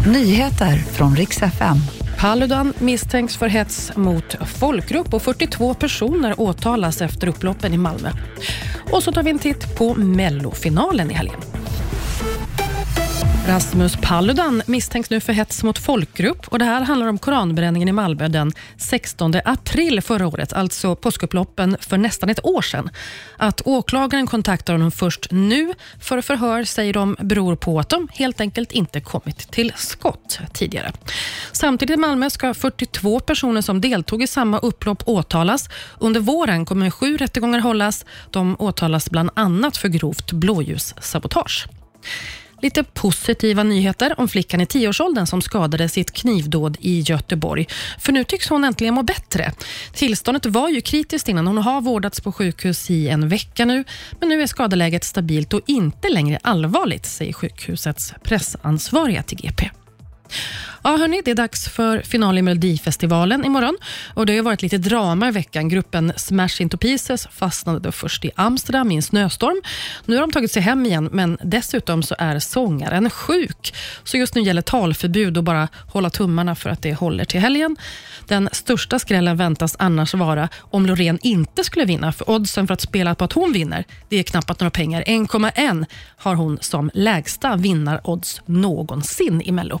Nyheter från riks FM. Paludan misstänks för hets mot folkgrupp och 42 personer åtalas efter upploppen i Malmö. Och så tar vi en titt på Mellofinalen i helgen. Rasmus Paludan misstänks nu för hets mot folkgrupp. Och det här handlar om koranbränningen i Malmö den 16 april förra året, alltså påskupploppen för nästan ett år sedan. Att åklagaren kontaktar honom först nu för förhör säger de beror på att de helt enkelt inte kommit till skott tidigare. Samtidigt i Malmö ska 42 personer som deltog i samma upplopp åtalas. Under våren kommer sju rättegångar hållas. De åtalas bland annat för grovt blåljussabotage. Lite positiva nyheter om flickan i tioårsåldern som skadades i ett knivdåd i Göteborg. För nu tycks hon äntligen må bättre. Tillståndet var ju kritiskt innan. Hon har vårdats på sjukhus i en vecka nu, men nu är skadeläget stabilt och inte längre allvarligt, säger sjukhusets pressansvariga till GP. Ja, hörni, det är dags för final i Melodifestivalen imorgon. Och det har varit lite drama i veckan. Gruppen Smash Into Pieces fastnade först i Amsterdam i en snöstorm. Nu har de tagit sig hem igen, men dessutom så är sångaren sjuk. Så just nu gäller talförbud och bara hålla tummarna för att det håller till helgen. Den största skrällen väntas annars vara om Loreen inte skulle vinna, för oddsen för att spela på att hon vinner, det är knappt några pengar. 1,1 har hon som lägsta vinnarodds någonsin i Mello.